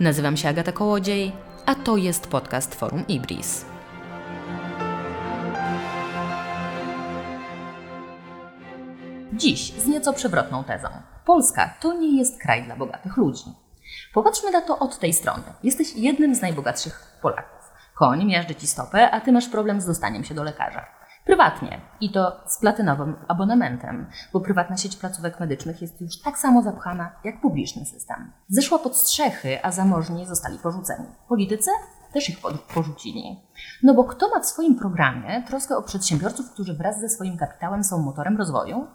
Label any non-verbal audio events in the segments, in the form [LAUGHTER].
Nazywam się Agata Kołodziej, a to jest podcast Forum Ibris. Dziś z nieco przewrotną tezą. Polska to nie jest kraj dla bogatych ludzi. Popatrzmy na to od tej strony. Jesteś jednym z najbogatszych Polaków. Koń miażdży ci stopę, a ty masz problem z dostaniem się do lekarza. Prywatnie i to z platynowym abonamentem, bo prywatna sieć placówek medycznych jest już tak samo zapchana jak publiczny system. Zeszła pod strzechy, a zamożni zostali porzuceni. Politycy też ich porzucili. No bo kto ma w swoim programie troskę o przedsiębiorców, którzy wraz ze swoim kapitałem są motorem rozwoju?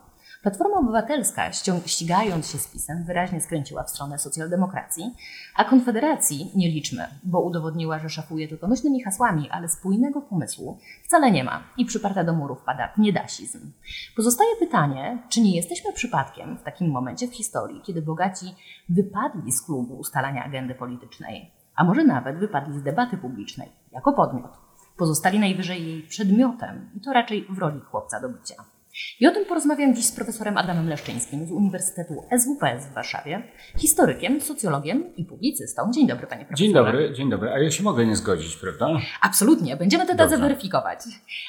Platforma Obywatelska, ścigając się z PiSem, wyraźnie skręciła w stronę socjaldemokracji, a Konfederacji nie liczmy, bo udowodniła, że szafuje tylko nośnymi hasłami, ale spójnego pomysłu wcale nie ma i przyparta do murów pada niedasizm. Pozostaje pytanie, czy nie jesteśmy przypadkiem w takim momencie w historii, kiedy bogaci wypadli z klubu ustalania agendy politycznej, a może nawet wypadli z debaty publicznej jako podmiot. Pozostali najwyżej jej przedmiotem i to raczej w roli chłopca do bycia. I o tym porozmawiam dziś z profesorem Adamem Leszczyńskim z Uniwersytetu SWPS w Warszawie, historykiem, socjologiem i publicystą. Dzień dobry, panie profesorze. Dzień dobry, dzień dobry. A ja się mogę nie zgodzić, prawda? Absolutnie, będziemy tę tezę weryfikować.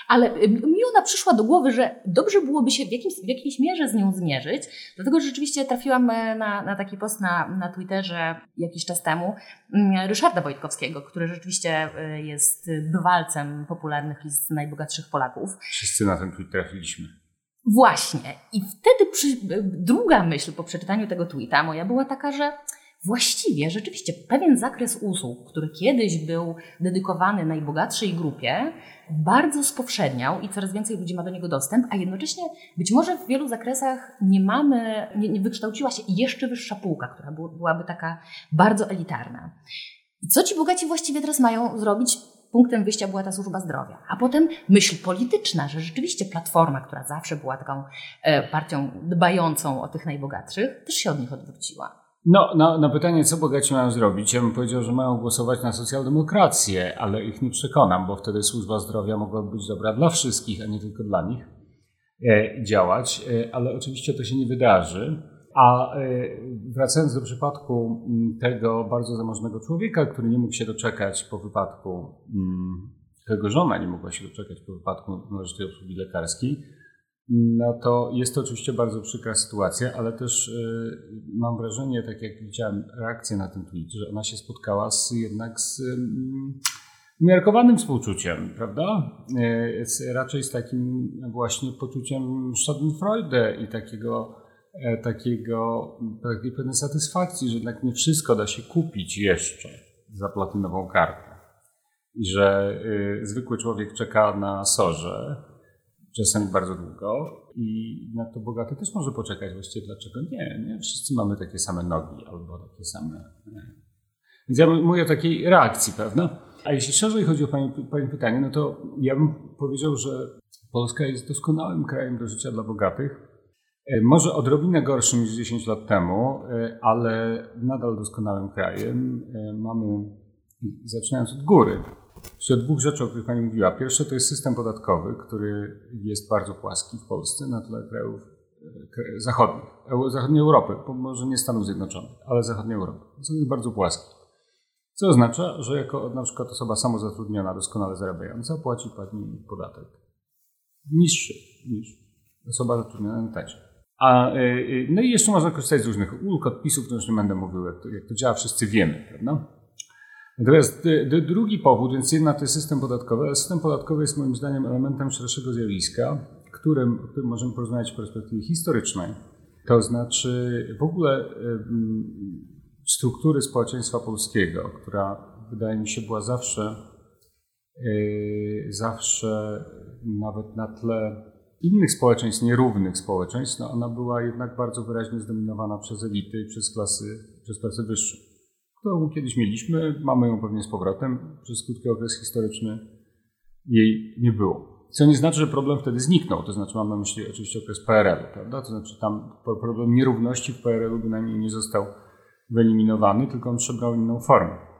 Ale mi ona przyszła do głowy, że dobrze byłoby się w, jakimś, w jakiejś mierze z nią zmierzyć, dlatego że rzeczywiście trafiłam e, na, na taki post na, na Twitterze jakiś czas temu mm, Ryszarda Wojtkowskiego, który rzeczywiście e, jest bywalcem popularnych list najbogatszych Polaków. Wszyscy na ten tweet trafiliśmy. Właśnie. I wtedy przy, druga myśl po przeczytaniu tego tweeta moja była taka, że właściwie rzeczywiście pewien zakres usług, który kiedyś był dedykowany najbogatszej grupie, bardzo spowszedniał i coraz więcej ludzi ma do niego dostęp, a jednocześnie być może w wielu zakresach nie mamy, nie, nie wykształciła się jeszcze wyższa półka, która byłaby taka bardzo elitarna. I co ci bogaci właściwie teraz mają zrobić? Punktem wyjścia była ta służba zdrowia. A potem myśl polityczna, że rzeczywiście Platforma, która zawsze była taką e, partią dbającą o tych najbogatszych, też się od nich odwróciła. No, na, na, pytanie, co bogaci mają zrobić, ja bym powiedział, że mają głosować na socjaldemokrację, ale ich nie przekonam, bo wtedy służba zdrowia mogłaby być dobra dla wszystkich, a nie tylko dla nich e, działać, e, ale oczywiście to się nie wydarzy. A e, wracając do przypadku mm, tego bardzo zamożnego człowieka, który nie mógł się doczekać po wypadku, którego mm, żona nie mogła się doczekać po wypadku należytej obsługi lekarskiej, no to jest to oczywiście bardzo przykra sytuacja, ale też e, mam wrażenie, tak jak widziałem reakcję na ten tweet, że ona się spotkała z, jednak z mm, umiarkowanym współczuciem, prawda? E, raczej z takim właśnie poczuciem Schadenfreude i takiego takiego, takiej pewnej satysfakcji, że jednak nie wszystko da się kupić jeszcze za platynową kartę. I że y, zwykły człowiek czeka na sorze, czasami bardzo długo, i na to bogaty też może poczekać. Właściwie dlaczego nie? nie? Wszyscy mamy takie same nogi albo takie same. Nie. Więc ja mówię o takiej reakcji, prawda? A jeśli szerzej chodzi o pani, pani pytanie, no to ja bym powiedział, że Polska jest doskonałym krajem do życia dla bogatych E, może odrobinę gorszym niż 10 lat temu, e, ale nadal doskonałym krajem. E, mamy, zaczynając od góry, czyli od dwóch rzeczy, o których Pani mówiła. Pierwsze to jest system podatkowy, który jest bardzo płaski w Polsce na tle krajów zachodnich, zachodniej Europy, może nie Stanów Zjednoczonych, ale zachodniej Europy. Jest bardzo płaski. Co oznacza, że jako na przykład osoba samozatrudniona, doskonale zarabiająca, płaci Pani podatek niższy niż osoba zatrudniona na etacie. A, y, y, no i jeszcze można korzystać z różnych ulg, odpisów, to już nie będę mówił, jak to, jak to działa, wszyscy wiemy, prawda? Natomiast y, drugi powód, więc jedna to jest system podatkowy, ale system podatkowy jest moim zdaniem elementem szerszego zjawiska, którym, o którym możemy porozmawiać w perspektywie historycznej. To znaczy w ogóle struktury społeczeństwa polskiego, która wydaje mi się była zawsze, zawsze nawet na tle innych społeczeństw, nierównych społeczeństw, no ona była jednak bardzo wyraźnie zdominowana przez elity i przez klasy, przez klasy wyższe, którą kiedyś mieliśmy, mamy ją pewnie z powrotem, przez krótki okres historyczny jej nie było. Co nie znaczy, że problem wtedy zniknął, to znaczy mam na myśli oczywiście okres PRL-u, prawda? To znaczy tam problem nierówności w PRL-u bynajmniej nie został wyeliminowany, tylko on przybrał inną formę.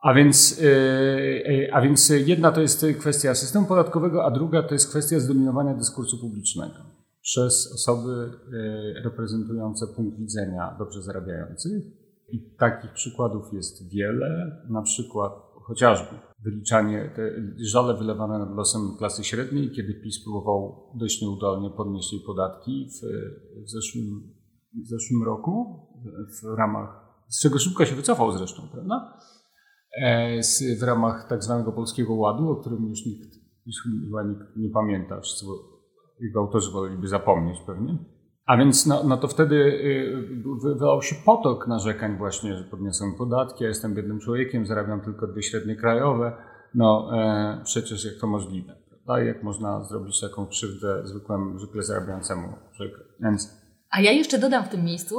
A więc, y, y, a więc jedna to jest kwestia systemu podatkowego, a druga to jest kwestia zdominowania dyskursu publicznego przez osoby y, reprezentujące punkt widzenia dobrze zarabiających I takich przykładów jest wiele, na przykład chociażby wyliczanie, te żale wylewane nad losem klasy średniej, kiedy PiS próbował dość nieudolnie podnieść jej podatki w, w, zeszłym, w zeszłym roku w ramach, z czego szybko się wycofał zresztą, prawda? E, w ramach tak zwanego Polskiego Ładu, o którym już nikt, już chyba nikt nie pamięta, wszyscy jego autorzy woleliby zapomnieć pewnie. A więc no, no to wtedy y, wylał się potok narzekań właśnie, że podniosą podatki, ja jestem biednym człowiekiem, zarabiam tylko dwie średnie krajowe. No e, przecież jak to możliwe, prawda? Jak można zrobić taką krzywdę zwykłemu, zwykle zarabiającemu człowiekowi. Więc a ja jeszcze dodam w tym miejscu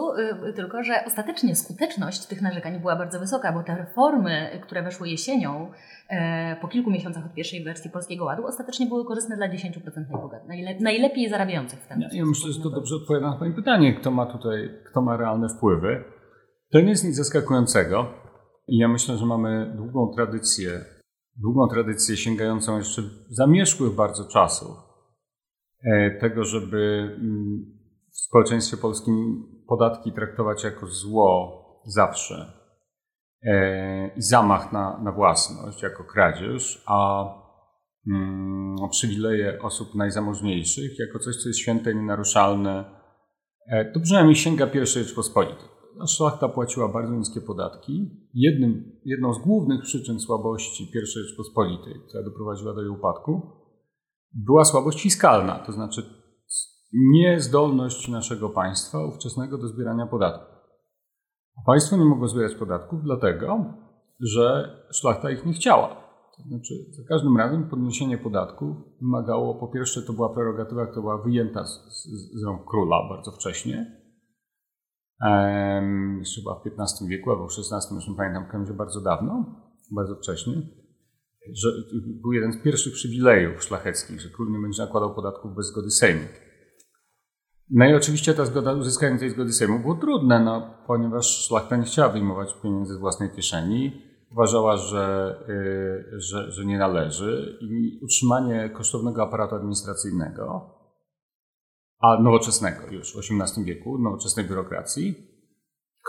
y, tylko, że ostatecznie skuteczność tych narzekań była bardzo wysoka, bo te reformy, które weszły jesienią, e, po kilku miesiącach od pierwszej wersji Polskiego Ładu, ostatecznie były korzystne dla 10% najbogatszych, najlepiej zarabiających w ten Ja, ja myślę, że to dobrze odpowiada na Pani pytanie, kto ma tutaj, kto ma realne wpływy. To nie jest nic zaskakującego i ja myślę, że mamy długą tradycję, długą tradycję sięgającą jeszcze zamierzchłych bardzo czasów e, tego, żeby mm, w społeczeństwie polskim podatki traktować jako zło zawsze e, i zamach na, na własność jako kradzież, a mm, przywileje osób najzamożniejszych jako coś, co jest święte i nienaruszalne, e, to przynajmniej sięga pierwszej Rzeczpospolitej. Szlachta płaciła bardzo niskie podatki. Jednym, jedną z głównych przyczyn słabości pierwszej Rzeczpospolitej, która doprowadziła do jej upadku, była słabość fiskalna, to znaczy niezdolność naszego państwa ówczesnego do zbierania podatków. Państwo nie mogło zbierać podatków dlatego, że szlachta ich nie chciała. To znaczy, za każdym razem podniesienie podatków wymagało, po pierwsze, to była prerogatywa, która była wyjęta z, z, z rąk króla bardzo wcześnie, jeszcze chyba w XV wieku albo w XVI, już nie pamiętam, każdym bardzo dawno, bardzo wcześnie, że był jeden z pierwszych przywilejów szlacheckich, że król nie będzie nakładał podatków bez zgody Sejmu. No i oczywiście ta zgoda, uzyskanie tej zgody Sejmu było trudne, no, ponieważ szlachta nie chciała wyjmować pieniędzy z własnej kieszeni. Uważała, że, yy, że, że nie należy i utrzymanie kosztownego aparatu administracyjnego, a nowoczesnego już w XVIII wieku, nowoczesnej biurokracji,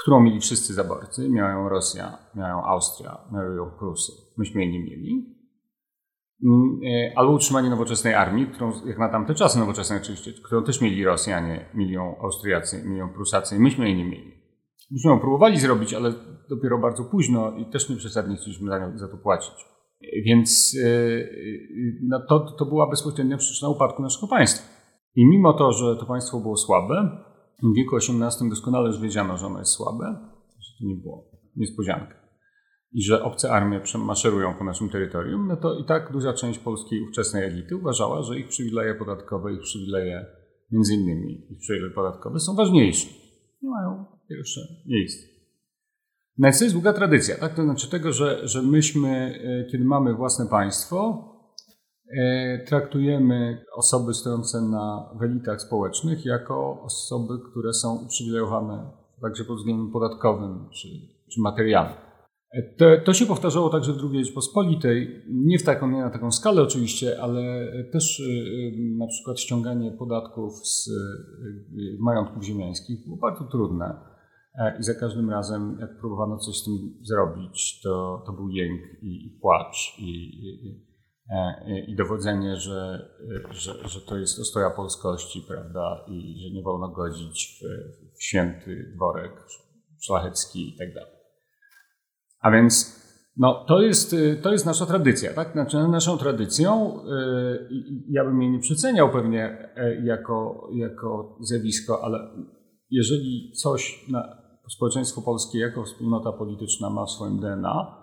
którą mieli wszyscy zaborcy, miała ją Rosja, miała ją Austria, miały ją Prusy, myśmy jej nie mieli, albo utrzymanie nowoczesnej armii, którą, jak na tamte czasy nowoczesne oczywiście, którą też mieli Rosjanie, mieli ją Austriacy, mieli ją Prusacy, myśmy jej nie mieli. Myśmy ją próbowali zrobić, ale dopiero bardzo późno i też nie przesadnie chcieliśmy za, za to płacić. Więc e, e, no to, to była bezpośrednia przyczyna upadku naszego państwa. I mimo to, że to państwo było słabe, w wieku XVIII doskonale już wiedziano, że ono jest słabe, że to nie było niespodzianka i że obce armie maszerują po naszym terytorium, no to i tak duża część polskiej ówczesnej elity uważała, że ich przywileje podatkowe, ich przywileje, między innymi ich przywileje podatkowe są ważniejsze. Nie mają pierwsze miejsce. No to jest długa tradycja, tak? To znaczy tego, że, że myśmy, e, kiedy mamy własne państwo, e, traktujemy osoby stojące na w elitach społecznych jako osoby, które są uprzywilejowane także pod względem podatkowym czy, czy materialnym. To, to, się powtarzało także w II Rzeczpospolitej, nie, w taką, nie na taką skalę oczywiście, ale też y, y, na przykład ściąganie podatków z y, majątków ziemiańskich było bardzo trudne. E, i za każdym razem jak próbowano coś z tym zrobić, to, to był jęk i, i płacz. I, i, e, i dowodzenie, że, że, że to jest ostoja polskości, prawda, i że nie wolno godzić w, w święty dworek szlachecki i tak. A więc no, to, jest, y, to jest nasza tradycja. Tak? Znaczy, naszą tradycją, yy, ja bym jej nie przeceniał pewnie yy, jako, jako zjawisko, ale jeżeli coś na społeczeństwo polskie jako wspólnota polityczna ma w swoim DNA,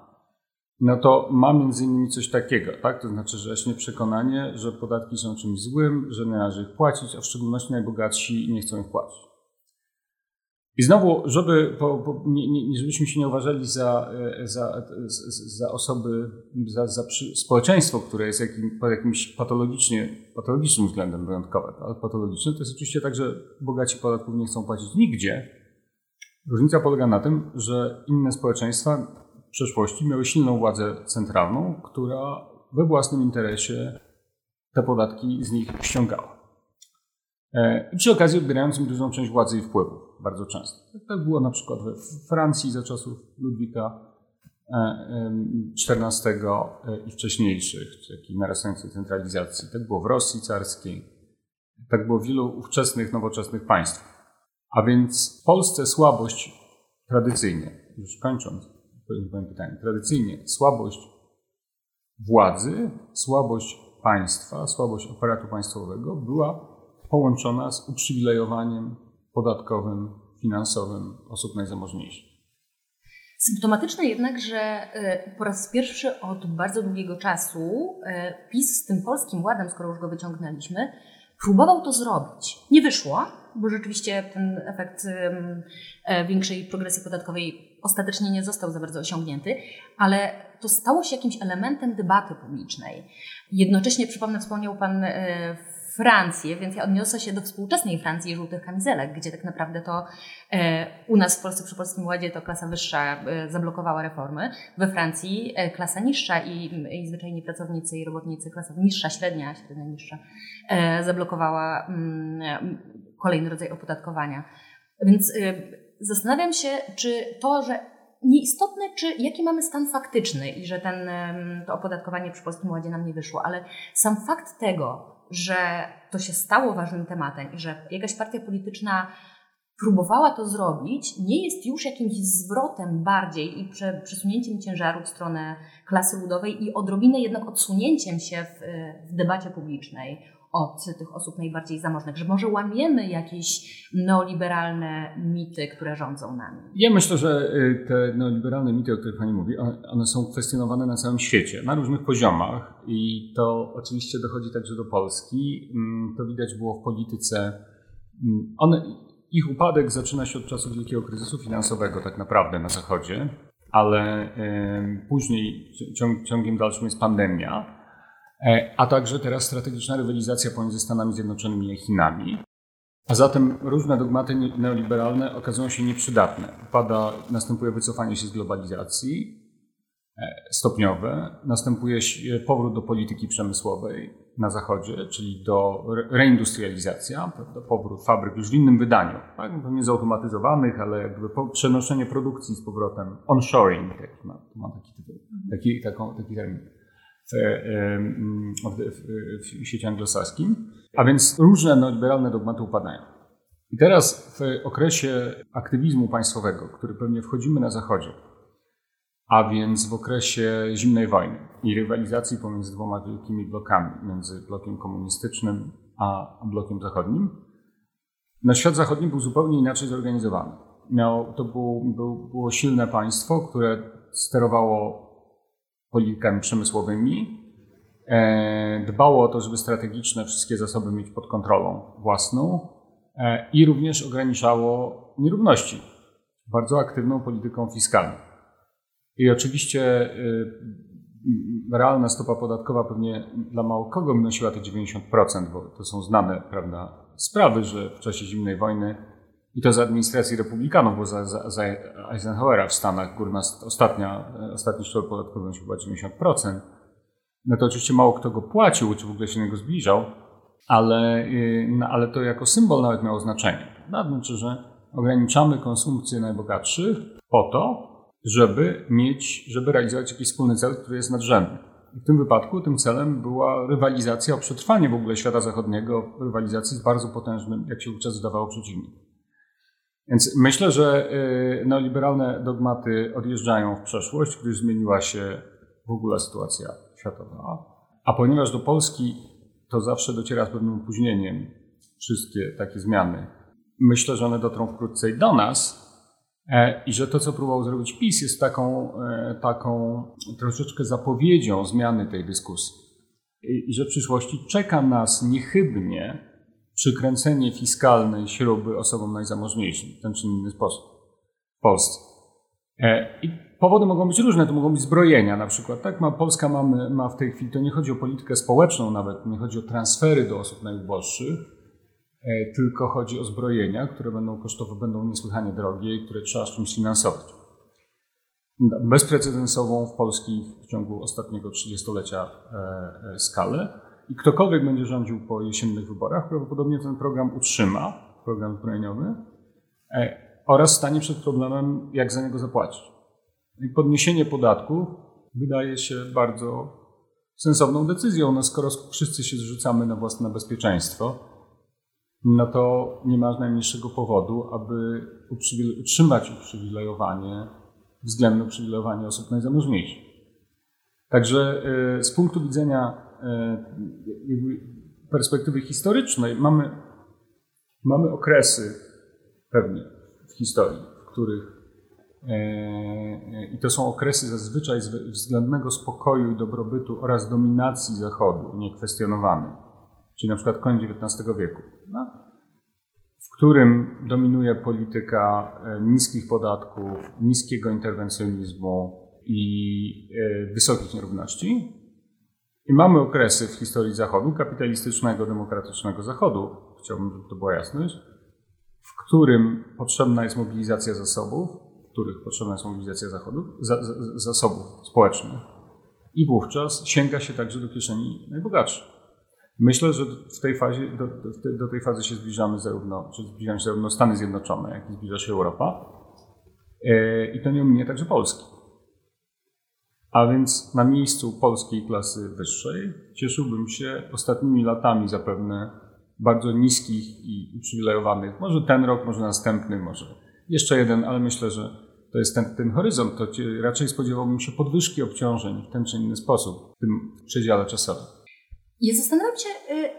no to ma między innymi coś takiego, tak? To znaczy, właśnie przekonanie, że podatki są czymś złym, że nie należy ich płacić, a w szczególności najbogatsi nie chcą ich płacić. I znowu, żeby, po, po, nie, nie, żebyśmy się nie uważali za, e, za, za osoby, za, za społeczeństwo, które jest jakim, pod jakimś patologicznie, patologicznym względem wyjątkowe. Ale patologiczne to jest oczywiście tak, że bogaci podatków nie chcą płacić nigdzie. Różnica polega na tym, że inne społeczeństwa w przeszłości miały silną władzę centralną, która we własnym interesie te podatki z nich ściągała. E, I przy okazji odbierając im dużą część władzy i wpływów. Bardzo często. Tak było na przykład we Francji za czasów Ludwika XIV i wcześniejszych, takiej narastającej centralizacji. Tak było w Rosji carskiej, tak było w wielu ówczesnych, nowoczesnych państwach. A więc w Polsce słabość tradycyjnie, już kończąc, powiem pytanie, tradycyjnie słabość władzy, słabość państwa, słabość aparatu państwowego była połączona z uprzywilejowaniem podatkowym, finansowym osób najzamożniejszych. Symptomatyczne jednak, że e, po raz pierwszy od bardzo długiego czasu e, PiS z tym polskim ładem, skoro już go wyciągnęliśmy, próbował to zrobić. Nie wyszło, bo rzeczywiście ten efekt e, większej progresji podatkowej ostatecznie nie został za bardzo osiągnięty, ale to stało się jakimś elementem debaty publicznej. Jednocześnie, przypomnę, wspomniał Pan Francję, więc ja odniosę się do współczesnej Francji żółtych kamizelek, gdzie tak naprawdę to e, u nas w Polsce przy Polskim Ładzie to klasa wyższa e, zablokowała reformy. We Francji e, klasa niższa i, i zwyczajni pracownicy i robotnicy, klasa niższa, średnia, średnia niższa, zablokowała mm, kolejny rodzaj opodatkowania. Więc zastanawiam się, czy to, że nieistotne, czy jaki mamy stan faktyczny i że ten, to opodatkowanie przy Polskim Ładzie nam nie wyszło, ale sam fakt tego, że to się stało ważnym tematem i że jakaś partia polityczna próbowała to zrobić, nie jest już jakimś zwrotem bardziej i przesunięciem ciężaru w stronę klasy ludowej i odrobinę jednak odsunięciem się w, w debacie publicznej od tych osób najbardziej zamożnych, że może łamiemy jakieś neoliberalne mity, które rządzą nami? Ja myślę, że y, te neoliberalne mity, o których Pani mówi, one są kwestionowane na całym świecie, na różnych poziomach i to oczywiście dochodzi także do Polski. Mm, to widać było w polityce. Mm, one, ich upadek zaczyna się od czasów wielkiego kryzysu finansowego tak naprawdę na Zachodzie, ale później ciągiem dalszym jest pandemia a także teraz strategiczna rywalizacja pomiędzy Stanami Zjednoczonymi i Chinami. A zatem różne dogmaty neoliberalne okazują się nieprzydatne. Pada, następuje wycofanie się z globalizacji e, stopniowe, następuje powrót do polityki przemysłowej na Zachodzie, czyli do reindustrializacja, powrót fabryk już w innym wydaniu, tak? nie zautomatyzowanych, ale jakby przenoszenie produkcji z powrotem, onshoring, taki ma, ma taki, tytuł, taki, taką, taki termin w, w, w świecie anglosaskim. A więc różne neoliberalne dogmaty upadają. I teraz w okresie aktywizmu państwowego, który pewnie wchodzimy na Zachodzie, a więc w okresie zimnej wojny i rywalizacji pomiędzy dwoma wielkimi blokami, między blokiem komunistycznym a blokiem zachodnim, na świat zachodni był zupełnie inaczej zorganizowany. Miał, to był, był, było silne państwo, które sterowało politykami przemysłowymi. E, dbało o to, żeby strategiczne wszystkie zasoby mieć pod kontrolą własną e, i również ograniczało nierówności bardzo aktywną polityką fiskalną. I oczywiście e, realna stopa podatkowa pewnie dla mało kogo wynosiła te 90%, bo to są znane prawda, sprawy, że w czasie zimnej wojny i to za administracji republikanów, bo za, za, za Eisenhowera w Stanach górna, ostatnia, ostatni szczebel podatkowy wynosił chyba 90%. No to oczywiście mało kto go płacił, czy w ogóle się do niego zbliżał, ale, y, no, ale to jako symbol nawet miało znaczenie. To znaczy, że ograniczamy konsumpcję najbogatszych po to, żeby mieć, żeby realizować jakiś wspólny cel, który jest nadrzędny. W tym wypadku tym celem była rywalizacja o przetrwanie w ogóle świata zachodniego, rywalizacji z bardzo potężnym, jak się wówczas zdawało, przeciwnikiem. Więc myślę, że y, neoliberalne dogmaty odjeżdżają w przeszłość, gdyż zmieniła się w ogóle sytuacja światowa. A ponieważ do Polski to zawsze dociera z pewnym opóźnieniem wszystkie takie zmiany, myślę, że one dotrą wkrótce i do nas. E, I że to, co próbował zrobić PiS, jest taką, e, taką troszeczkę zapowiedzią zmiany tej dyskusji. I że w przyszłości czeka nas niechybnie przykręcenie fiskalnej śruby osobom najzamożniejszym w ten czy inny sposób w Polsce. E, I powody mogą być różne, to mogą być zbrojenia na przykład. Tak, ma, Polska mamy, ma w tej chwili, to nie chodzi o politykę społeczną nawet, nie chodzi o transfery do osób najuboższych, e, tylko chodzi o zbrojenia, które będą kosztowe, będą niesłychanie drogie i które trzeba z czymś finansować. Bezprecedensową w Polski w ciągu ostatniego 30-lecia e, skalę i ktokolwiek będzie rządził po jesiennych wyborach, prawdopodobnie ten program utrzyma, program zbrojeniowy, e, oraz stanie przed problemem, jak za niego zapłacić. I podniesienie podatków wydaje się bardzo sensowną decyzją. No skoro wszyscy się zrzucamy na własne bezpieczeństwo, no to nie ma najmniejszego powodu, aby utrzymać uprzywilejowanie, względne uprzywilejowanie osób najzamożniejszych. Także e, z punktu widzenia perspektywy historycznej. Mamy, mamy okresy pewnie w historii, w których e, i to są okresy zazwyczaj względnego spokoju i dobrobytu oraz dominacji Zachodu, niekwestionowanej, czyli na przykład koniec XIX wieku, no, w którym dominuje polityka niskich podatków, niskiego interwencjonizmu i wysokich nierówności, i mamy okresy w historii Zachodu, kapitalistycznego, demokratycznego Zachodu, chciałbym, żeby to była jasność, w którym potrzebna jest mobilizacja zasobów, w których potrzebna jest mobilizacja zachodów, za, za, zasobów społecznych. I wówczas sięga się także do kieszeni najbogatszych. Myślę, że w tej fazie, do, do, do tej fazy się zbliżamy zarówno, czy zbliżają się zarówno Stany Zjednoczone, jak i zbliża się Europa. E, I to nie ominie także Polski. A więc na miejscu polskiej klasy wyższej cieszyłbym się ostatnimi latami zapewne bardzo niskich i uprzywilejowanych. Może ten rok, może następny, może jeszcze jeden, ale myślę, że to jest ten, ten horyzont. To raczej spodziewałbym się podwyżki obciążeń w ten czy inny sposób w tym przedziale czasowym. Ja zastanawiam się, y,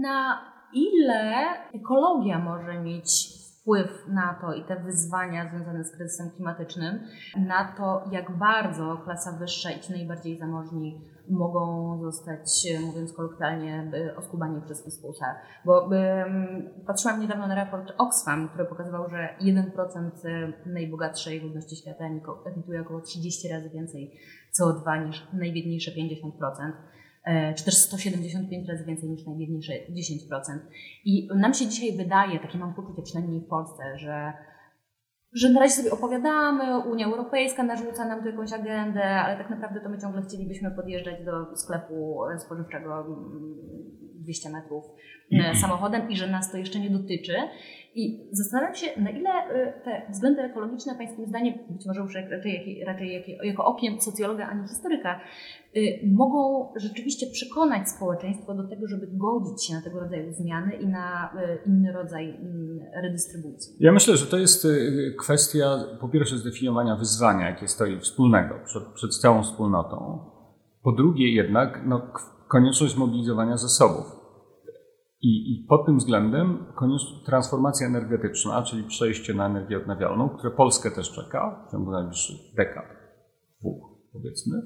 na ile ekologia może mieć wpływ na to i te wyzwania związane z kryzysem klimatycznym, na to, jak bardzo klasa wyższa i ci najbardziej zamożni mogą zostać, mówiąc kolokwialnie, oskubani przez fiskusa. Bo um, patrzyłam niedawno na raport Oxfam, który pokazywał, że 1% najbogatszej ludności świata emituje około 30 razy więcej CO2 niż najbiedniejsze 50%. Czy też 175 razy więcej niż najbiedniejsze 10%. I nam się dzisiaj wydaje, takie mam poczucie przynajmniej w Polsce, że że na razie sobie opowiadamy, Unia Europejska narzuca nam tu jakąś agendę, ale tak naprawdę to my ciągle chcielibyśmy podjeżdżać do sklepu spożywczego 200 mm, metrów e, samochodem i że nas to jeszcze nie dotyczy. I zastanawiam się, na ile y, te względy ekologiczne, Pańskim zdaniem, być może już raczej, raczej jako okiem socjologa, a nie historyka, y, mogą rzeczywiście przekonać społeczeństwo do tego, żeby godzić się na tego rodzaju zmiany i na y, inny rodzaj mm, redystrybucji? Ja myślę, że to jest kwestia po pierwsze zdefiniowania wyzwania, jakie stoi wspólnego przed, przed całą wspólnotą. Po drugie jednak no, konieczność mobilizowania zasobów. I, I pod tym względem transformacja energetyczna, czyli przejście na energię odnawialną, które Polskę też czeka w ciągu najbliższych dekad, dwóch powiedzmy,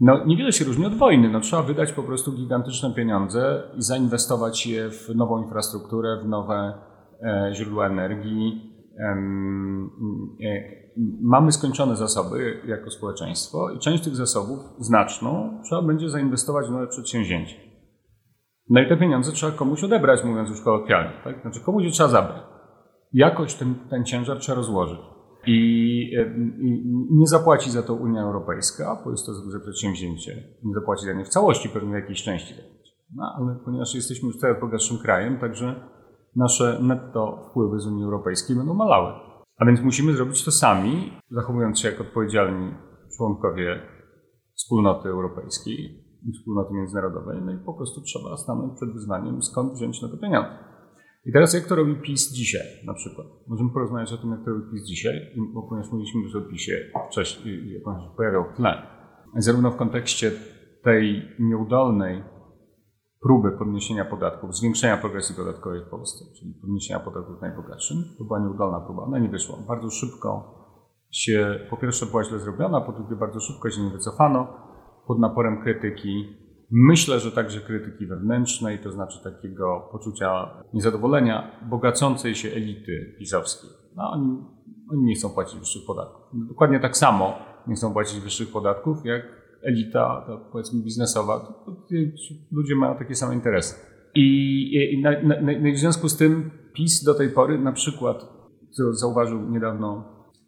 no, niewiele się różni od wojny. No, trzeba wydać po prostu gigantyczne pieniądze i zainwestować je w nową infrastrukturę, w nowe e, źródła energii. E, e, mamy skończone zasoby jako społeczeństwo i część tych zasobów, znaczną, trzeba będzie zainwestować w nowe przedsięwzięcia. No i te pieniądze trzeba komuś odebrać, mówiąc już kolokwialnie. Tak? Znaczy komuś je trzeba zabrać. Jakoś ten, ten ciężar trzeba rozłożyć. I, I, nie zapłaci za to Unia Europejska, bo jest to duże przedsięwzięcie. Nie zapłaci za nie w całości, pewnie w jakiejś części. No, ale ponieważ jesteśmy już coraz bogatszym krajem, także nasze netto wpływy z Unii Europejskiej będą malały. A więc musimy zrobić to sami, zachowując się jak odpowiedzialni członkowie wspólnoty europejskiej, wspólnoty międzynarodowej, no i po prostu trzeba stanąć przed wyzwaniem, skąd wziąć na to pieniądze. I teraz jak to robi PiS dzisiaj na przykład? Możemy porozmawiać o tym, jak to robi PiS dzisiaj, bo ponieważ mówiliśmy już o PiSie wcześniej, jak on się pojawiał w tle. Zarówno w kontekście tej nieudolnej próby podniesienia podatków, zwiększenia progresji podatkowej w Polsce, czyli podniesienia podatków najbogatszym, to była nieudolna próba, ona nie wyszła. Bardzo szybko się, po pierwsze była źle zrobiona, po drugie bardzo szybko się nie wycofano, pod naporem krytyki. Myślę, że także krytyki wewnętrznej, to znaczy takiego poczucia niezadowolenia bogacącej się elity pisowskiej. No, oni, oni nie chcą płacić wyższych podatków. Dokładnie tak samo nie chcą płacić wyższych podatków, jak elita, to powiedzmy biznesowa. To, to, to ludzie mają takie same interesy. I, i na, na, na, w związku z tym PiS do tej pory, na przykład, co zauważył niedawno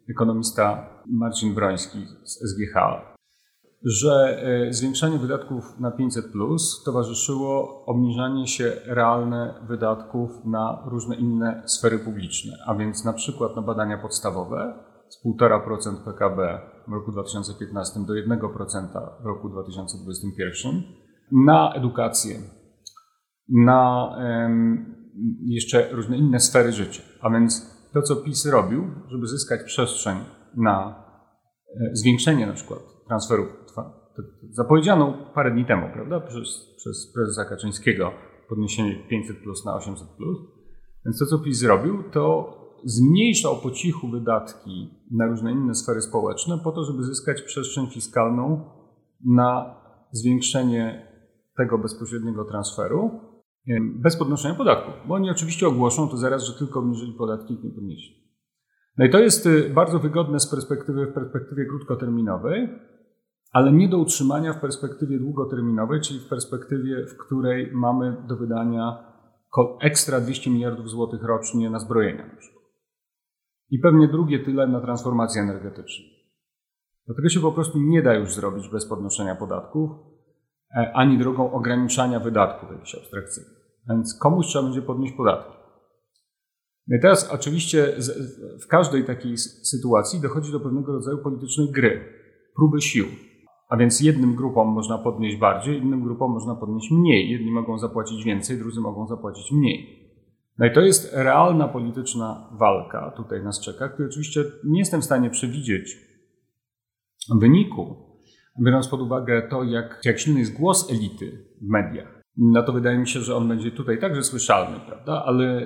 ekonomista Marcin Broński z SGH, że e, zwiększanie wydatków na 500 plus towarzyszyło obniżanie się realne wydatków na różne inne sfery publiczne, a więc na przykład na badania podstawowe z 1,5% PKB w roku 2015 do 1% w roku 2021, na edukację, na jeszcze różne inne sfery życia. A więc to, co PiS robił, żeby zyskać przestrzeń na e, zwiększenie na przykład transferów, zapowiedziano parę dni temu, prawda, przez, przez prezesa Kaczyńskiego podniesienie 500 plus na 800 plus. Więc to, co PiS zrobił, to zmniejszał po cichu wydatki na różne inne sfery społeczne po to, żeby zyskać przestrzeń fiskalną na zwiększenie tego bezpośredniego transferu bez podnoszenia podatków. Bo oni oczywiście ogłoszą to zaraz, że tylko obniżyli podatki i nie podnieśli. No i to jest y, bardzo wygodne z perspektywy, w perspektywie krótkoterminowej, ale nie do utrzymania w perspektywie długoterminowej, czyli w perspektywie, w której mamy do wydania ekstra 200 miliardów złotych rocznie na zbrojenia. I pewnie drugie tyle na transformację energetyczną. Dlatego się po prostu nie da już zrobić bez podnoszenia podatków, e, ani drogą ograniczania wydatków jakichś abstrakcyjnych. Więc komuś trzeba będzie podnieść podatki. No i teraz oczywiście w każdej takiej sytuacji dochodzi do pewnego rodzaju politycznej gry, próby sił. A więc jednym grupom można podnieść bardziej, innym grupom można podnieść mniej. Jedni mogą zapłacić więcej, drudzy mogą zapłacić mniej. No i to jest realna polityczna walka, tutaj nas czeka, której oczywiście nie jestem w stanie przewidzieć wyniku, biorąc pod uwagę to, jak, jak silny jest głos elity w mediach. No to wydaje mi się, że on będzie tutaj także słyszalny, prawda? Ale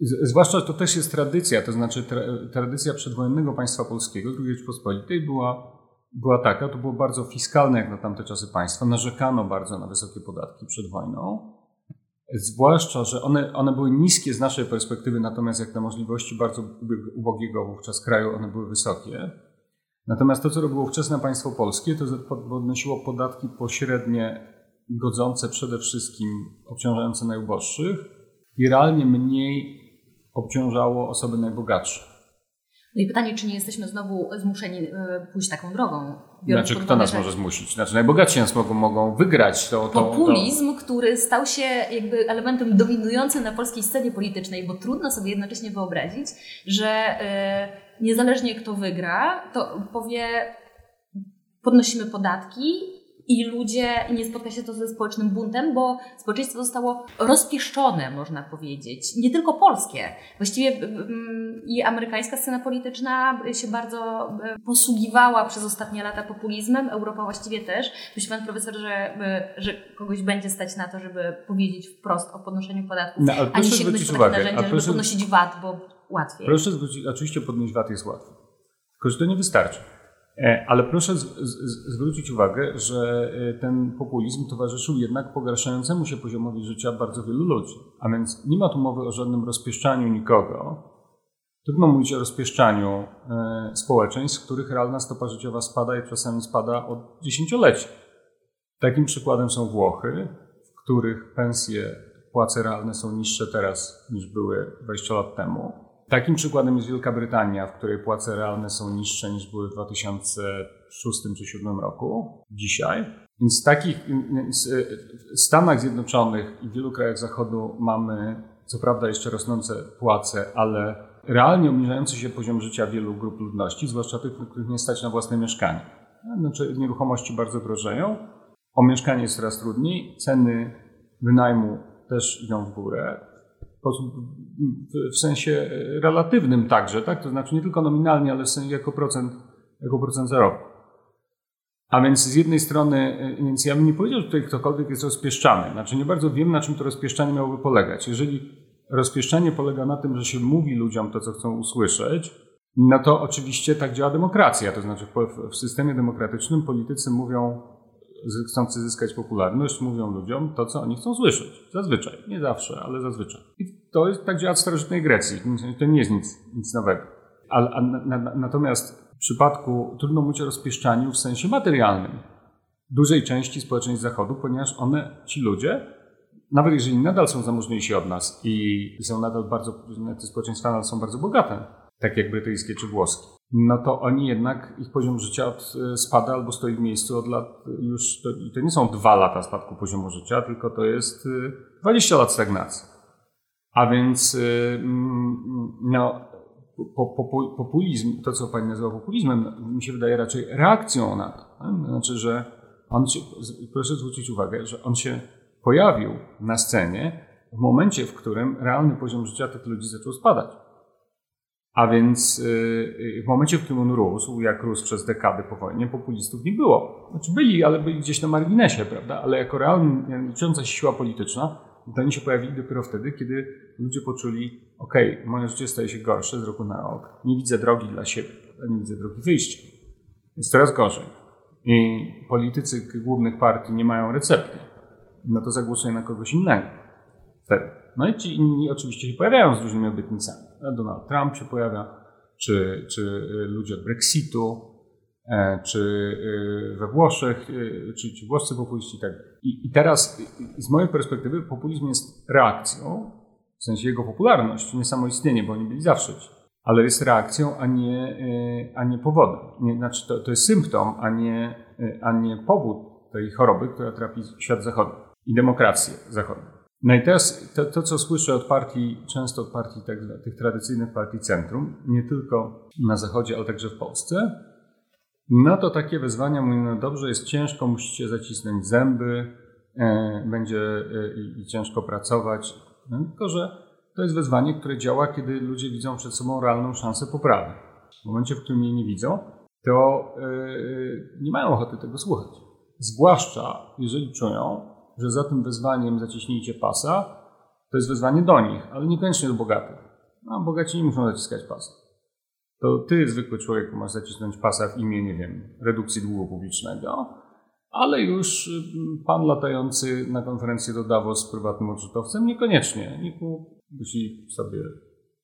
yy, zwłaszcza to też jest tradycja, to znaczy tra, tradycja przedwojennego państwa polskiego, II Rzeczpospolitej była była taka, to było bardzo fiskalne jak na tamte czasy państwa, narzekano bardzo na wysokie podatki przed wojną, zwłaszcza, że one, one były niskie z naszej perspektywy, natomiast jak na możliwości bardzo ubogiego wówczas kraju, one były wysokie. Natomiast to, co robiło wczesne państwo polskie, to podnosiło podatki pośrednie, godzące przede wszystkim, obciążające najuboższych i realnie mniej obciążało osoby najbogatsze. No i pytanie, czy nie jesteśmy znowu zmuszeni e, pójść taką drogą? Znaczy, kto nas może zmusić? Znaczy, najbogatsi nas mogą, mogą wygrać. To, to, Populizm, to... który stał się jakby elementem dominującym na polskiej scenie politycznej, bo trudno sobie jednocześnie wyobrazić, że e, niezależnie kto wygra, to powie podnosimy podatki i ludzie, nie spotka się to ze społecznym buntem, bo społeczeństwo zostało rozpieszczone, można powiedzieć. Nie tylko polskie. Właściwie mm, i amerykańska scena polityczna się bardzo e, posługiwała przez ostatnie lata populizmem, Europa właściwie też. Myśli pan profesor, że, e, że kogoś będzie stać na to, żeby powiedzieć wprost o podnoszeniu podatków, no, ale ani sięgnąć po takie narzędzia, żeby proszę, podnosić VAT, bo łatwiej. Proszę zwrócić, oczywiście podnieść VAT jest łatwo. Tylko, że to nie wystarczy. E, ale proszę z, z, zwrócić uwagę, że e, ten populizm towarzyszył jednak pogarszającemu się poziomowi życia bardzo wielu ludzi. A więc nie ma tu mowy o żadnym rozpieszczaniu nikogo. Trudno mówić o rozpieszczaniu e, społeczeństw, których realna stopa życiowa spada i czasami spada od dziesięcioleci. Takim przykładem są Włochy, w których pensje, płace realne są niższe teraz niż były 20 lat temu Takim przykładem jest Wielka Brytania, w której płace realne są niższe niż były w 2006 czy 2007 roku, dzisiaj. Więc w takich w Stanach Zjednoczonych i w wielu krajach Zachodu mamy co prawda jeszcze rosnące płace, ale realnie obniżający się poziom życia wielu grup ludności, zwłaszcza tych, których nie stać na własne mieszkanie. Znaczy nieruchomości bardzo drożeją, o mieszkanie jest coraz trudniej, ceny wynajmu też idą w górę w sensie relatywnym także, tak? To znaczy nie tylko nominalnie, ale jako procent, jako procent zarobku. A więc z jednej strony, więc ja bym nie powiedział, że tutaj ktokolwiek jest rozpieszczany. Znaczy nie bardzo wiem, na czym to rozpieszczanie miałoby polegać. Jeżeli rozpieszczanie polega na tym, że się mówi ludziom to, co chcą usłyszeć, no to oczywiście tak działa demokracja. To znaczy w systemie demokratycznym politycy mówią chcący zyskać popularność, mówią ludziom to, co oni chcą słyszeć. Zazwyczaj. Nie zawsze, ale zazwyczaj. I to jest tak działa w starożytnej Grecji. To nie jest nic, nic nowego. A, a, na, natomiast w przypadku trudno mówić o rozpieszczaniu w sensie materialnym dużej części społeczeństw Zachodu, ponieważ one, ci ludzie, nawet jeżeli nadal są zamożniejsi od nas i są nadal bardzo, te społeczeństwa nadal są bardzo bogate, tak jak brytyjskie czy włoskie, no to oni jednak, ich poziom życia od, spada albo stoi w miejscu od lat już, to, to nie są dwa lata spadku poziomu życia, tylko to jest 20 lat stagnacji. A więc mm, no, populizm, to co pani nazywa populizmem, mi się wydaje raczej reakcją na to. Znaczy, że on się, proszę zwrócić uwagę, że on się pojawił na scenie w momencie, w którym realny poziom życia tych ludzi zaczął spadać. A więc y, w momencie, w którym on rósł, jak rósł przez dekady po wojnie, populistów nie było. Znaczy byli, ale byli gdzieś na marginesie, prawda? Ale jako realna, licząca się siła polityczna, to oni się pojawili dopiero wtedy, kiedy ludzie poczuli, ok, moje życie staje się gorsze z roku na rok, nie widzę drogi dla siebie, nie widzę drogi wyjścia. Jest coraz gorzej. I politycy głównych partii nie mają recepty. No to zagłosuję na kogoś innego. Wtedy. No i ci inni oczywiście się pojawiają z różnymi obietnicami. Donald Trump się pojawia, czy, czy y, ludzie od Brexitu, czy y, we Włoszech, y, czy, czy włoscy populiści i tak I, I teraz z mojej perspektywy populizm jest reakcją, w sensie jego popularność, nie samo istnienie, bo oni byli zawsze ci, ale jest reakcją, a nie, a nie powodem. Nie, znaczy to, to jest symptom, a nie, a nie powód tej choroby, która trapi świat zachodni i demokrację zachodnią. No i teraz to, to, co słyszę od partii, często od partii tak, tych tradycyjnych partii centrum, nie tylko na Zachodzie, ale także w Polsce, no to takie wezwania mówią, no dobrze, jest ciężko, musicie zacisnąć zęby, e, będzie e, i ciężko pracować. No, tylko, że to jest wezwanie, które działa, kiedy ludzie widzą przed sobą realną szansę poprawy. W momencie, w którym jej nie widzą, to e, nie mają ochoty tego słuchać. Zwłaszcza jeżeli czują, że za tym wezwaniem zaciśnijcie pasa, to jest wezwanie do nich, ale niekoniecznie do bogatych. No, bogaci nie muszą zaciskać pasa. To ty, zwykły człowiek, masz zacisnąć pasa w imię, nie wiem, redukcji długu publicznego, ale już mm, pan latający na konferencję do Davos z prywatnym odrzutowcem niekoniecznie. Nikt musi sobie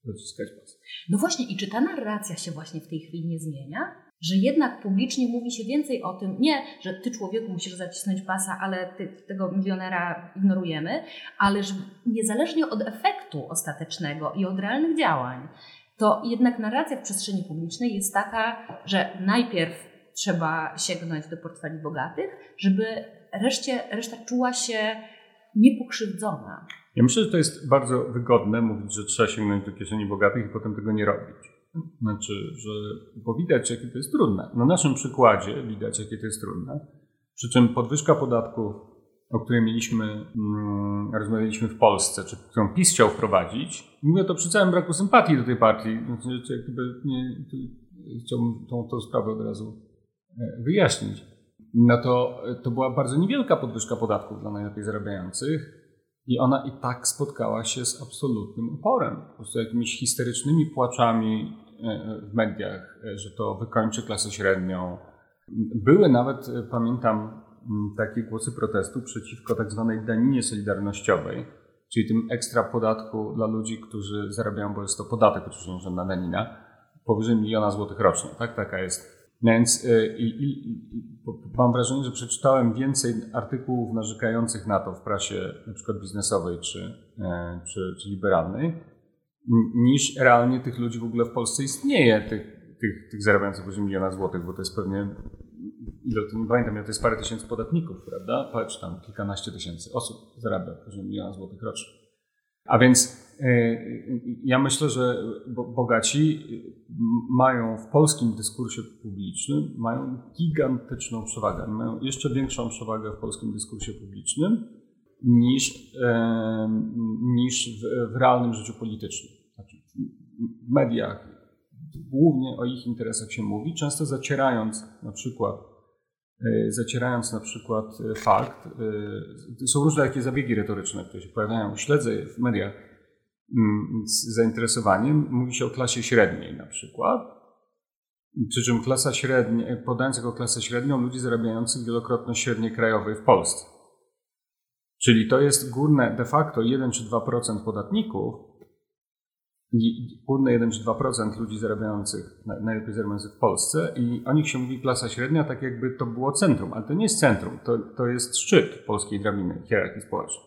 zaciskać pas. No właśnie, i czy ta narracja się właśnie w tej chwili nie zmienia? że jednak publicznie mówi się więcej o tym, nie, że ty człowieku musisz zacisnąć pasa, ale ty, tego milionera ignorujemy, ale że niezależnie od efektu ostatecznego i od realnych działań, to jednak narracja w przestrzeni publicznej jest taka, że najpierw trzeba sięgnąć do portfeli bogatych, żeby reszcie, reszta czuła się niepokrzywdzona. Ja myślę, że to jest bardzo wygodne mówić, że trzeba sięgnąć do kieszeni bogatych i potem tego nie robić. Znaczy, że, bo widać, jakie to jest trudne. Na naszym przykładzie widać, jakie to jest trudne. Przy czym podwyżka podatków, o której mieliśmy, mm, rozmawialiśmy w Polsce, czy którą PiS chciał wprowadzić, mówię to przy całym braku sympatii do tej partii. Znaczy, jakby nie, chciałbym tą, tą sprawę od razu e, wyjaśnić. No to, to była bardzo niewielka podwyżka podatków dla najlepiej zarabiających. I ona i tak spotkała się z absolutnym oporem, po prostu jakimiś histerycznymi płaczami E, w mediach, e, że to wykończy klasę średnią. Były nawet, e, pamiętam, takie głosy protestu przeciwko tak zwanej daninie solidarnościowej, czyli tym ekstra podatku dla ludzi, którzy zarabiają, bo jest to podatek oczywiście żadna danina, powyżej miliona złotych rocznie. Tak, taka jest. Więc i, i, mam wrażenie, że przeczytałem więcej artykułów narzekających na to w prasie na przykład biznesowej czy, czy, czy liberalnej, niż realnie tych ludzi w ogóle w Polsce istnieje, tych, tych, tych zarabiających 8 miliona złotych, bo to jest pewnie, ile to nie pamiętam, to jest parę tysięcy podatników, prawda? Patrz tam, kilkanaście tysięcy osób zarabia 8 miliona złotych rocznie. A więc y, ja myślę, że bogaci mają w polskim dyskursie publicznym mają gigantyczną przewagę. Mają jeszcze większą przewagę w polskim dyskursie publicznym niż, niż w, w realnym życiu politycznym. Znaczy, w mediach głównie o ich interesach się mówi, często zacierając na przykład e, zacierając na przykład e, fakt, e, są różne takie zabiegi retoryczne, które się pojawiają, śledzę w mediach mm, z zainteresowaniem, mówi się o klasie średniej na przykład, przy czym klasa średnia, podając jako klasę średnią ludzi zarabiających wielokrotność średniej krajowej w Polsce. Czyli to jest górne de facto 1 czy 2% podatników, górne 1 czy 2% ludzi zarabiających, najlepiej zarabiających w Polsce i o nich się mówi klasa średnia, tak jakby to było centrum, ale to nie jest centrum, to, to jest szczyt polskiej drabiny hierarchii społecznej.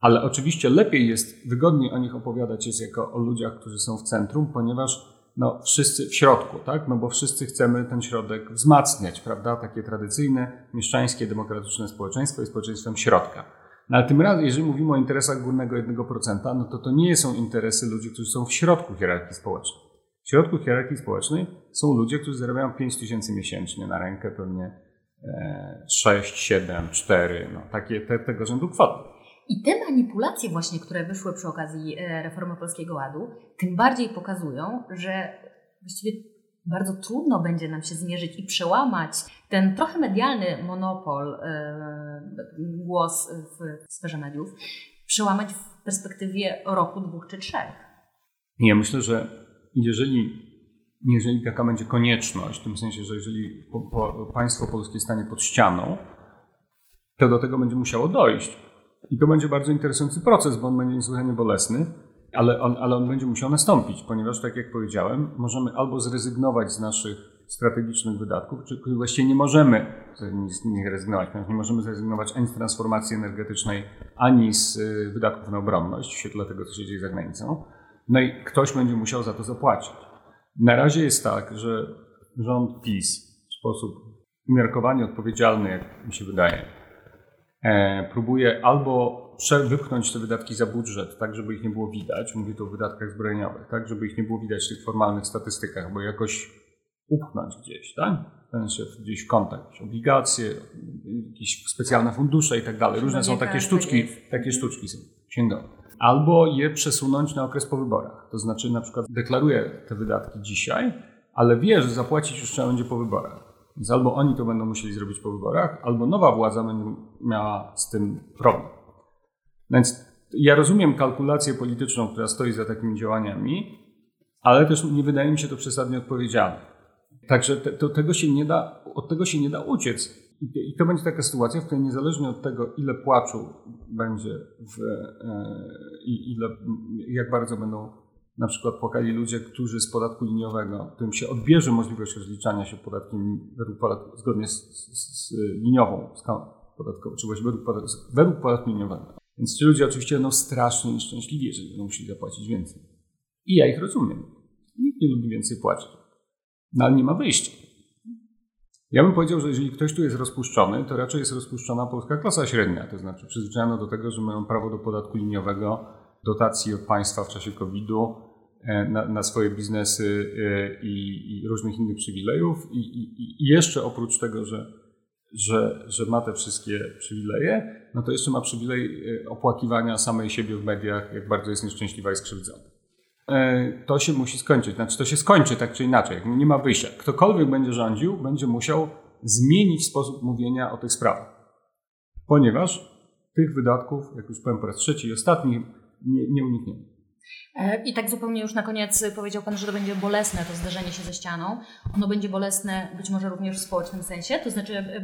Ale oczywiście lepiej jest, wygodniej o nich opowiadać jest jako o ludziach, którzy są w centrum, ponieważ no, wszyscy w środku, tak? No bo wszyscy chcemy ten środek wzmacniać, prawda? Takie tradycyjne, mieszczańskie, demokratyczne społeczeństwo jest społeczeństwem środka. No ale tym razem, jeżeli mówimy o interesach górnego 1%, no to to nie są interesy ludzi, którzy są w środku hierarchii społecznej. W środku hierarchii społecznej są ludzie, którzy zarabiają 5 tysięcy miesięcznie na rękę, pewnie 6, 7, 4, no takie te, tego rzędu kwoty. I te manipulacje właśnie, które wyszły przy okazji e, reformy Polskiego Ładu, tym bardziej pokazują, że właściwie bardzo trudno będzie nam się zmierzyć i przełamać ten trochę medialny monopol, e, głos w sferze mediów, przełamać w perspektywie roku, dwóch czy trzech. Ja myślę, że jeżeli jeżeli taka będzie konieczność, w tym sensie, że jeżeli po, po, państwo polskie stanie pod ścianą, to do tego będzie musiało dojść. I to będzie bardzo interesujący proces, bo on będzie niesłychanie bolesny, ale on, ale on będzie musiał nastąpić, ponieważ, tak jak powiedziałem, możemy albo zrezygnować z naszych strategicznych wydatków, czy właściwie nie możemy z nich rezygnować, ponieważ nie możemy zrezygnować ani z transformacji energetycznej, ani z y, wydatków na obronność w świetle tego, co się dzieje za granicą. No i ktoś będzie musiał za to zapłacić. Na razie jest tak, że rząd PiS w sposób umiarkowanie odpowiedzialny, jak mi się wydaje, e, próbuje albo wypchnąć te wydatki za budżet, tak żeby ich nie było widać, mówię tu o wydatkach zbrojeniowych, tak żeby ich nie było widać w tych formalnych statystykach, bo jakoś upchnąć gdzieś, tak? Znaczy gdzieś w kontakt, jakieś obligacje, jakieś specjalne fundusze i tak dalej. Różne są takie sztuczki, takie sztuczki są księgowe albo je przesunąć na okres po wyborach. To znaczy na przykład deklaruje te wydatki dzisiaj, ale wie, że zapłacić już trzeba będzie po wyborach. Więc albo oni to będą musieli zrobić po wyborach, albo nowa władza będzie miała z tym problem. Więc ja rozumiem kalkulację polityczną, która stoi za takimi działaniami, ale też nie wydaje mi się to przesadnie odpowiedzialne. Także te, to, tego się nie da, od tego się nie da uciec. I to będzie taka sytuacja, w której niezależnie od tego, ile płaczu będzie w, e, i ile, jak bardzo będą na przykład płakali ludzie, którzy z podatku liniowego, którym się odbierze możliwość rozliczania się podatkiem podatku, zgodnie z, z, z liniową podatkową, czy właśnie według, podatku, według podatku liniowego. Więc ci ludzie oczywiście będą strasznie nieszczęśliwi, jeżeli będą musieli zapłacić więcej. I ja ich rozumiem. Nikt nie lubi więcej płacić. No ale nie ma wyjścia. Ja bym powiedział, że jeżeli ktoś tu jest rozpuszczony, to raczej jest rozpuszczona polska klasa średnia. To znaczy przyzwyczajona do tego, że mają prawo do podatku liniowego, dotacji od państwa w czasie COVID-u e, na, na swoje biznesy e, i, i, różnych innych przywilejów. I, i, I, jeszcze oprócz tego, że, że, że ma te wszystkie przywileje, no to jeszcze ma przywilej e, opłakiwania samej siebie w mediach, jak bardzo jest nieszczęśliwa i skrzywdzona. E, to się musi skończyć. Znaczy, to się skończy tak czy inaczej. Nie ma wyjścia. Ktokolwiek będzie rządził, będzie musiał zmienić sposób mówienia o tych sprawach. Ponieważ tych wydatków, jak już powiem po raz trzeci i ostatni, nie, nie unikniemy. E, I tak zupełnie już na koniec powiedział Pan, że to będzie bolesne to zderzenie się ze ścianą. Ono będzie bolesne być może również w społecznym sensie, to znaczy e,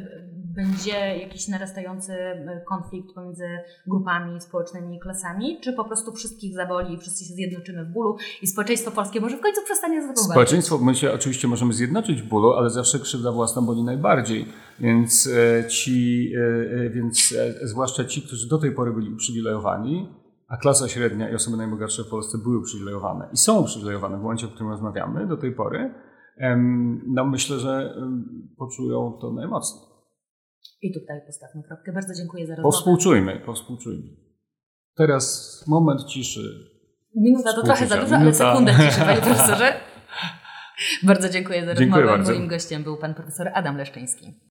będzie jakiś narastający e, konflikt pomiędzy grupami społecznymi i klasami, czy po prostu wszystkich zaboli i wszyscy się zjednoczymy w bólu i społeczeństwo polskie może w końcu przestanie z tego Społeczeństwo, my się oczywiście możemy zjednoczyć w bólu, ale zawsze krzywda własna boli najbardziej, więc ci, więc zwłaszcza ci, którzy do tej pory byli uprzywilejowani, a klasa średnia i osoby najbogatsze w Polsce były uprzywilejowane i są uprzywilejowane w momencie, w którym rozmawiamy do tej pory, no myślę, że poczują to najmocniej. I tutaj postawmy kropkę. Bardzo dziękuję za rozmowę. Powspółczujmy, powspółczujmy. Teraz moment ciszy. Minuta to trochę za dużo, ale sekundę ciszy, panie profesorze. [LAUGHS] Bardzo dziękuję za dziękuję rozmowę. Bardzo. Moim gościem był pan profesor Adam Leszczyński.